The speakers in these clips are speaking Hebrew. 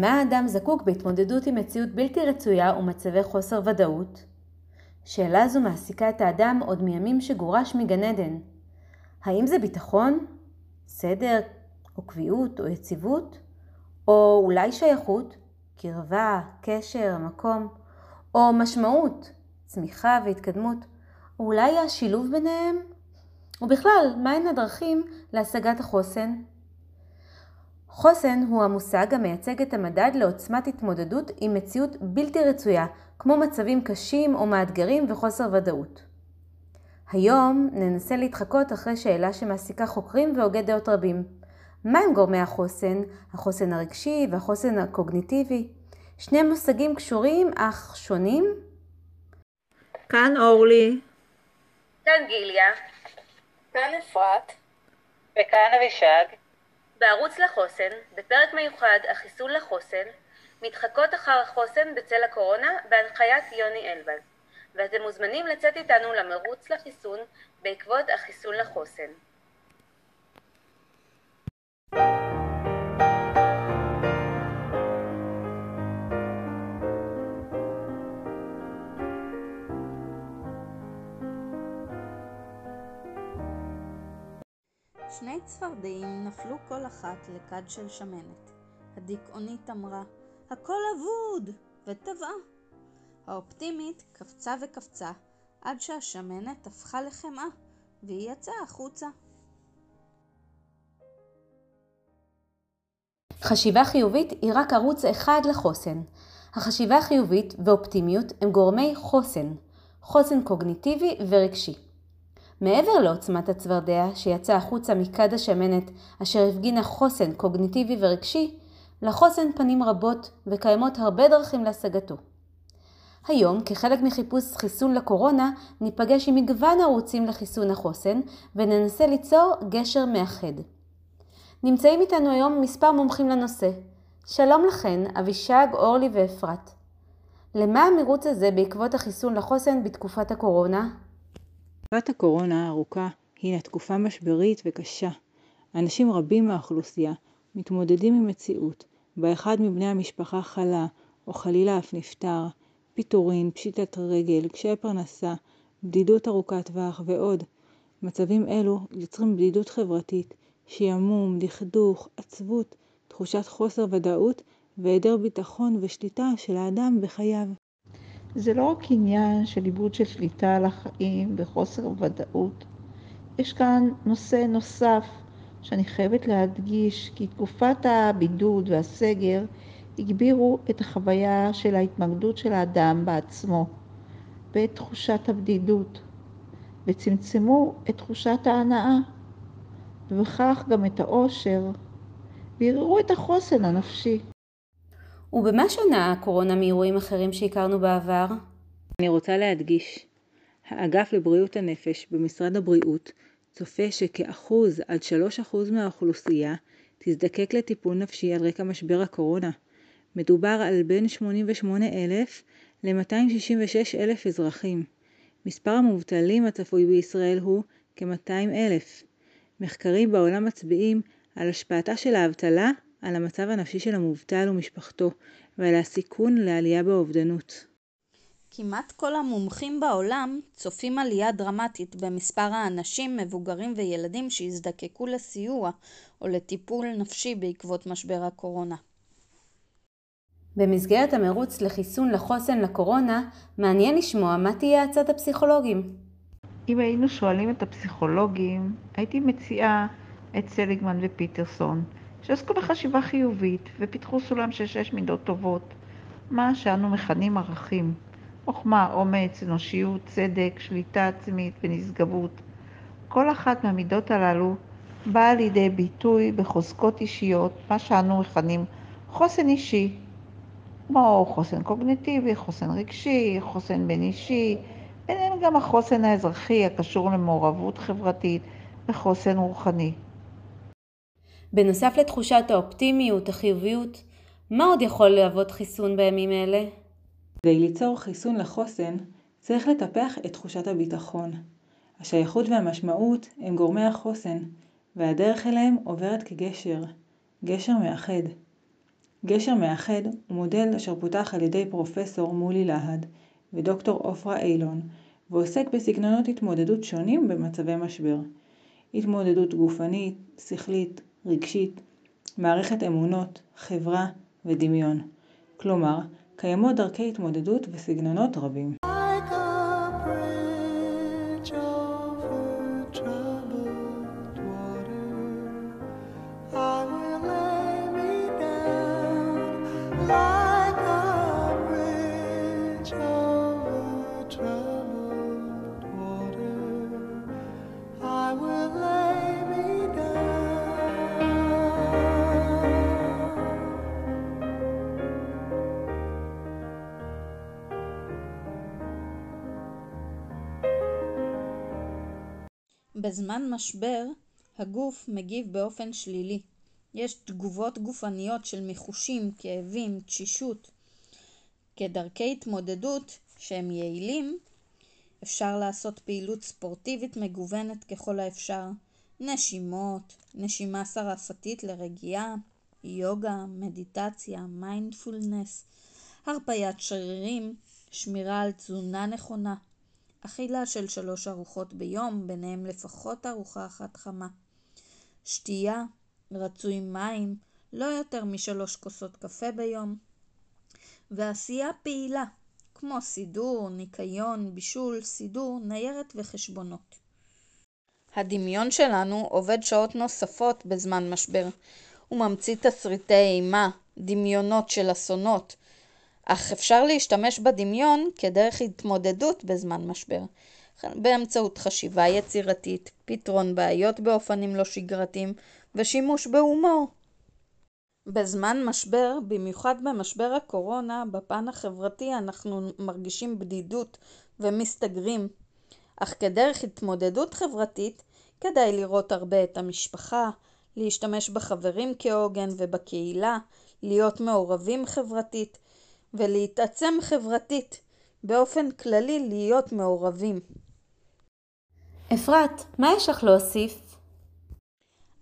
למה האדם זקוק בהתמודדות עם מציאות בלתי רצויה ומצבי חוסר ודאות? שאלה זו מעסיקה את האדם עוד מימים שגורש מגן עדן. האם זה ביטחון, סדר, או קביעות, או יציבות? או אולי שייכות, קרבה, קשר, מקום, או משמעות, צמיחה והתקדמות, או אולי השילוב ביניהם? ובכלל, מהן הדרכים להשגת החוסן? חוסן הוא המושג המייצג את המדד לעוצמת התמודדות עם מציאות בלתי רצויה, כמו מצבים קשים או מאתגרים וחוסר ודאות. היום ננסה להתחקות אחרי שאלה שמעסיקה חוקרים והוגי דעות רבים. מהם גורמי החוסן, החוסן הרגשי והחוסן הקוגניטיבי? שני מושגים קשורים אך שונים? כאן אורלי. כאן גיליה. כאן אפרת. וכאן אבישג. בערוץ לחוסן, בפרק מיוחד החיסון לחוסן, מתחקות אחר החוסן בצל הקורונה בהנחיית יוני אלבז, ואתם מוזמנים לצאת איתנו למרוץ לחיסון בעקבות החיסון לחוסן. שני צפרדעים נפלו כל אחת לכד של שמנת. הדיכאונית אמרה, הכל אבוד! וטבעה. האופטימית קפצה וקפצה, עד שהשמנת הפכה לחמאה, והיא יצאה החוצה. חשיבה חיובית היא רק ערוץ אחד לחוסן. החשיבה החיובית ואופטימיות הם גורמי חוסן, חוסן קוגניטיבי ורגשי. מעבר לעוצמת הצפרדע שיצא החוצה מכד השמנת אשר הפגינה חוסן קוגניטיבי ורגשי, לחוסן פנים רבות וקיימות הרבה דרכים להשגתו. היום, כחלק מחיפוש חיסון לקורונה, ניפגש עם מגוון ערוצים לחיסון החוסן וננסה ליצור גשר מאחד. נמצאים איתנו היום מספר מומחים לנושא. שלום לכן, אבישג, אורלי ואפרת. למה המרוץ הזה בעקבות החיסון לחוסן בתקופת הקורונה? תקופת הקורונה הארוכה הינה תקופה משברית וקשה. אנשים רבים מהאוכלוסייה מתמודדים עם מציאות בה אחד מבני המשפחה חלה או חלילה אף נפטר, פיטורין, פשיטת רגל, קשיי פרנסה, בדידות ארוכת טווח ועוד. מצבים אלו יוצרים בדידות חברתית, שעמום, דכדוך, עצבות, תחושת חוסר ודאות והיעדר ביטחון ושליטה של האדם בחייו. זה לא רק עניין של איבוד של שליטה על החיים וחוסר ודאות. יש כאן נושא נוסף שאני חייבת להדגיש כי תקופת הבידוד והסגר הגבירו את החוויה של ההתמקדות של האדם בעצמו ואת תחושת הבדידות וצמצמו את תחושת ההנאה ובכך גם את האושר וערערו את החוסן הנפשי. ובמה שונה הקורונה מאירועים אחרים שהכרנו בעבר? אני רוצה להדגיש, האגף לבריאות הנפש במשרד הבריאות צופה שכאחוז עד שלוש אחוז מהאוכלוסייה תזדקק לטיפול נפשי על רקע משבר הקורונה. מדובר על בין 88,000 ל-266,000 אזרחים. מספר המובטלים הצפוי בישראל הוא כ-200,000. מחקרים בעולם מצביעים על השפעתה של האבטלה על המצב הנפשי של המובטל ומשפחתו ועל הסיכון לעלייה באובדנות. כמעט כל המומחים בעולם צופים עלייה דרמטית במספר האנשים, מבוגרים וילדים שיזדקקו לסיוע או לטיפול נפשי בעקבות משבר הקורונה. במסגרת המרוץ לחיסון לחוסן לקורונה, מעניין לשמוע מה תהיה הצד הפסיכולוגים. אם היינו שואלים את הפסיכולוגים, הייתי מציעה את סליגמן ופיטרסון, שעסקו בחשיבה חיובית ופיתחו סולם של שש מידות טובות, מה שאנו מכנים ערכים. חוכמה, אומץ, אנושיות, צדק, שליטה עצמית ונשגבות. כל אחת מהמידות הללו באה לידי ביטוי בחוזקות אישיות, מה שאנו מכנים חוסן אישי, כמו חוסן קוגניטיבי, חוסן רגשי, חוסן בין אישי, ביניהם גם החוסן האזרחי הקשור למעורבות חברתית וחוסן רוחני. בנוסף לתחושת האופטימיות, החיוביות, מה עוד יכול להוות חיסון בימים אלה? כדי ליצור חיסון לחוסן, צריך לטפח את תחושת הביטחון. השייכות והמשמעות הם גורמי החוסן, והדרך אליהם עוברת כגשר, גשר מאחד. גשר מאחד הוא מודל אשר פותח על ידי פרופסור מולי להד ודוקטור עופרה אילון ועוסק בסגנונות התמודדות שונים במצבי משבר. התמודדות גופנית, שכלית, רגשית, מערכת אמונות, חברה ודמיון. כלומר, קיימות דרכי התמודדות וסגנונות רבים. בזמן משבר, הגוף מגיב באופן שלילי. יש תגובות גופניות של מיחושים, כאבים, תשישות. כדרכי התמודדות שהם יעילים, אפשר לעשות פעילות ספורטיבית מגוונת ככל האפשר, נשימות, נשימה שרפתית לרגיעה, יוגה, מדיטציה, מיינדפולנס, הרפיית שרירים, שמירה על תזונה נכונה, אכילה של שלוש ארוחות ביום, ביניהם לפחות ארוחה אחת חמה. שתייה, רצוי מים, לא יותר משלוש כוסות קפה ביום. ועשייה פעילה, כמו סידור, ניקיון, בישול, סידור, ניירת וחשבונות. הדמיון שלנו עובד שעות נוספות בזמן משבר. הוא ממציא תסריטי אימה, דמיונות של אסונות, אך אפשר להשתמש בדמיון כדרך התמודדות בזמן משבר, באמצעות חשיבה יצירתית, פתרון בעיות באופנים לא שגרתיים ושימוש בהומור. בזמן משבר, במיוחד במשבר הקורונה, בפן החברתי אנחנו מרגישים בדידות ומסתגרים. אך כדרך התמודדות חברתית, כדאי לראות הרבה את המשפחה, להשתמש בחברים כעוגן ובקהילה, להיות מעורבים חברתית, ולהתעצם חברתית, באופן כללי להיות מעורבים. אפרת, מה יש לך להוסיף?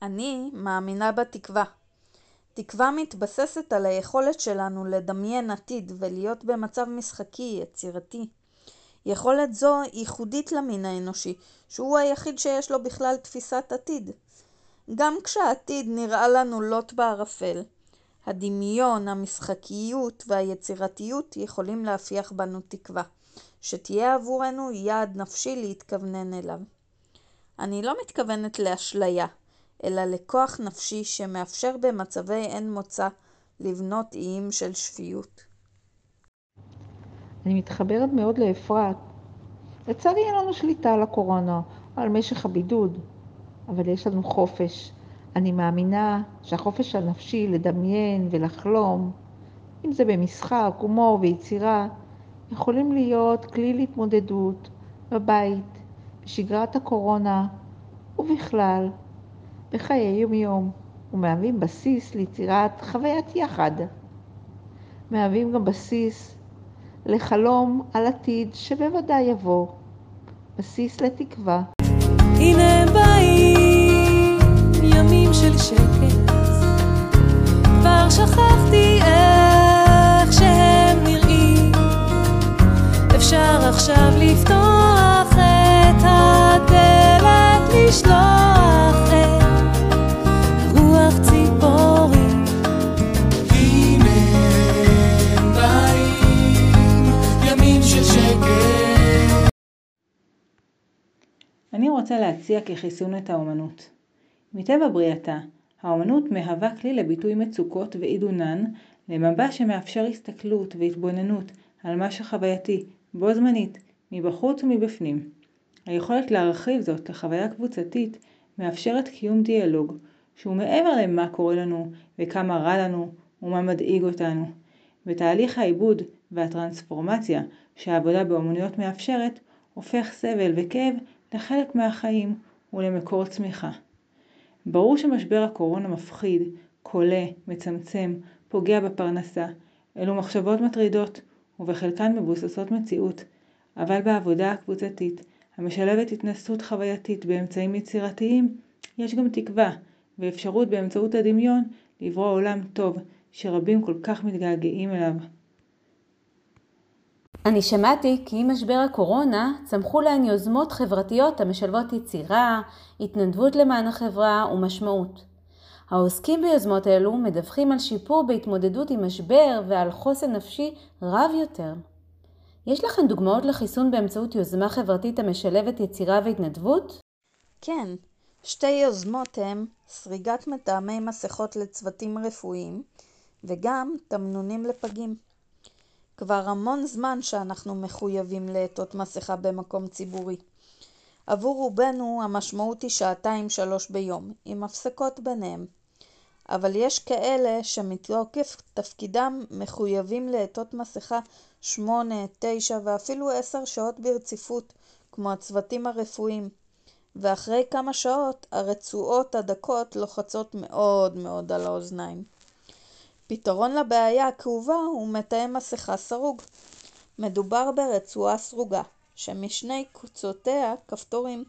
אני מאמינה בתקווה. תקווה מתבססת על היכולת שלנו לדמיין עתיד ולהיות במצב משחקי, יצירתי. יכולת זו ייחודית למין האנושי, שהוא היחיד שיש לו בכלל תפיסת עתיד. גם כשהעתיד נראה לנו לוט בערפל, הדמיון, המשחקיות והיצירתיות יכולים להפיח בנו תקווה, שתהיה עבורנו יעד נפשי להתכוונן אליו. אני לא מתכוונת לאשליה, אלא לכוח נפשי שמאפשר במצבי אין מוצא לבנות איים של שפיות. אני מתחברת מאוד לאפרת. לצערי אין לנו שליטה על הקורונה על משך הבידוד, אבל יש לנו חופש. אני מאמינה שהחופש הנפשי לדמיין ולחלום, אם זה במשחק, הומור ויצירה, יכולים להיות כלי להתמודדות בבית, בשגרת הקורונה ובכלל, בחיי יום-יום, ומהווים בסיס ליצירת חוויית יחד. מהווים גם בסיס לחלום על עתיד שבוודאי יבוא, בסיס לתקווה. הנה באים אני רוצה להציע כחיסון את האומנות. מטבע בריאתה, האומנות מהווה כלי לביטוי מצוקות ועידונן, למבע שמאפשר הסתכלות והתבוננות על מה שחווייתי, בו זמנית, מבחוץ ומבפנים. היכולת להרחיב זאת לחוויה קבוצתית מאפשרת קיום דיאלוג, שהוא מעבר למה קורה לנו וכמה רע לנו ומה מדאיג אותנו. בתהליך העיבוד והטרנספורמציה שהעבודה באומנויות מאפשרת, הופך סבל וכאב לחלק מהחיים ולמקור צמיחה. ברור שמשבר הקורונה מפחיד, כולא, מצמצם, פוגע בפרנסה. אלו מחשבות מטרידות, ובחלקן מבוססות מציאות, אבל בעבודה הקבוצתית, המשלבת התנסות חווייתית באמצעים יצירתיים, יש גם תקווה, ואפשרות באמצעות הדמיון לברוא עולם טוב, שרבים כל כך מתגעגעים אליו. אני שמעתי כי עם משבר הקורונה צמחו להן יוזמות חברתיות המשלבות יצירה, התנדבות למען החברה ומשמעות. העוסקים ביוזמות אלו מדווחים על שיפור בהתמודדות עם משבר ועל חוסן נפשי רב יותר. יש לכם דוגמאות לחיסון באמצעות יוזמה חברתית המשלבת יצירה והתנדבות? כן, שתי יוזמות הן סריגת מטעמי מסכות לצוותים רפואיים וגם תמנונים לפגים. כבר המון זמן שאנחנו מחויבים לעטות מסכה במקום ציבורי. עבור רובנו המשמעות היא שעתיים שלוש ביום, עם הפסקות ביניהם. אבל יש כאלה שמתוקף תפקידם מחויבים לעטות מסכה שמונה, תשע ואפילו עשר שעות ברציפות, כמו הצוותים הרפואיים. ואחרי כמה שעות הרצועות הדקות לוחצות מאוד מאוד על האוזניים. פתרון לבעיה הכאובה הוא מתאם מסכה סרוג. מדובר ברצועה סרוגה, שמשני קצותיה כפתורים.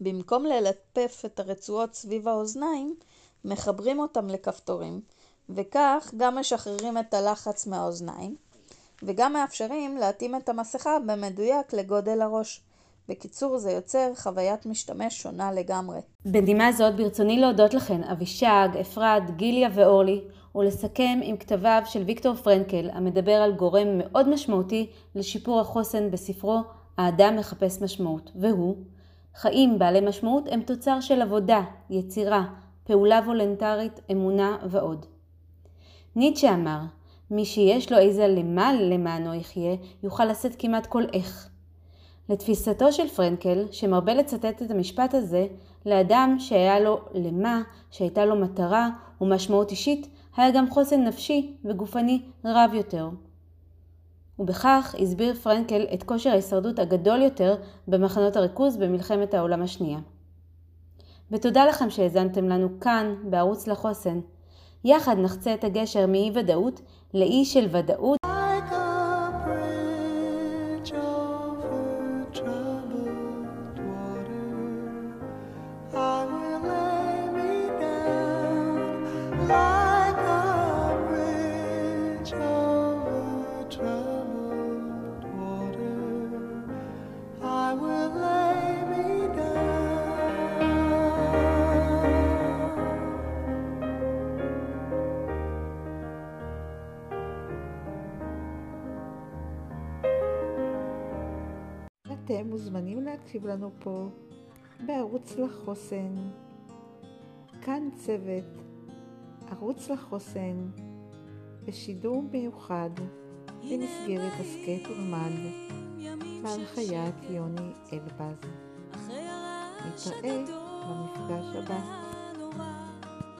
במקום ללטף את הרצועות סביב האוזניים, מחברים אותם לכפתורים, וכך גם משחררים את הלחץ מהאוזניים, וגם מאפשרים להתאים את המסכה במדויק לגודל הראש. בקיצור, זה יוצר חוויית משתמש שונה לגמרי. בנימה זאת ברצוני להודות לכן אבישג, אפרת, גיליה ואורלי, ולסכם עם כתביו של ויקטור פרנקל, המדבר על גורם מאוד משמעותי לשיפור החוסן בספרו "האדם מחפש משמעות", והוא חיים בעלי משמעות הם תוצר של עבודה, יצירה, פעולה וולנטרית, אמונה ועוד. ניטשה אמר, מי שיש לו איזה למה למענו יחיה, יוכל לשאת כמעט כל איך. לתפיסתו של פרנקל, שמרבה לצטט את המשפט הזה, לאדם שהיה לו למה, שהייתה לו מטרה ומשמעות אישית, היה גם חוסן נפשי וגופני רב יותר. ובכך הסביר פרנקל את כושר ההישרדות הגדול יותר במחנות הריכוז במלחמת העולם השנייה. ותודה לכם שהאזנתם לנו כאן בערוץ לחוסן. יחד נחצה את הגשר מאי ודאות לאי של ודאות. אתם מוזמנים להקשיב לנו פה בערוץ לחוסן. כאן צוות ערוץ לחוסן בשידור מיוחד במסגרת הסכת ולמד בהנחיית יוני אלבז. נתראה במפגש הבא.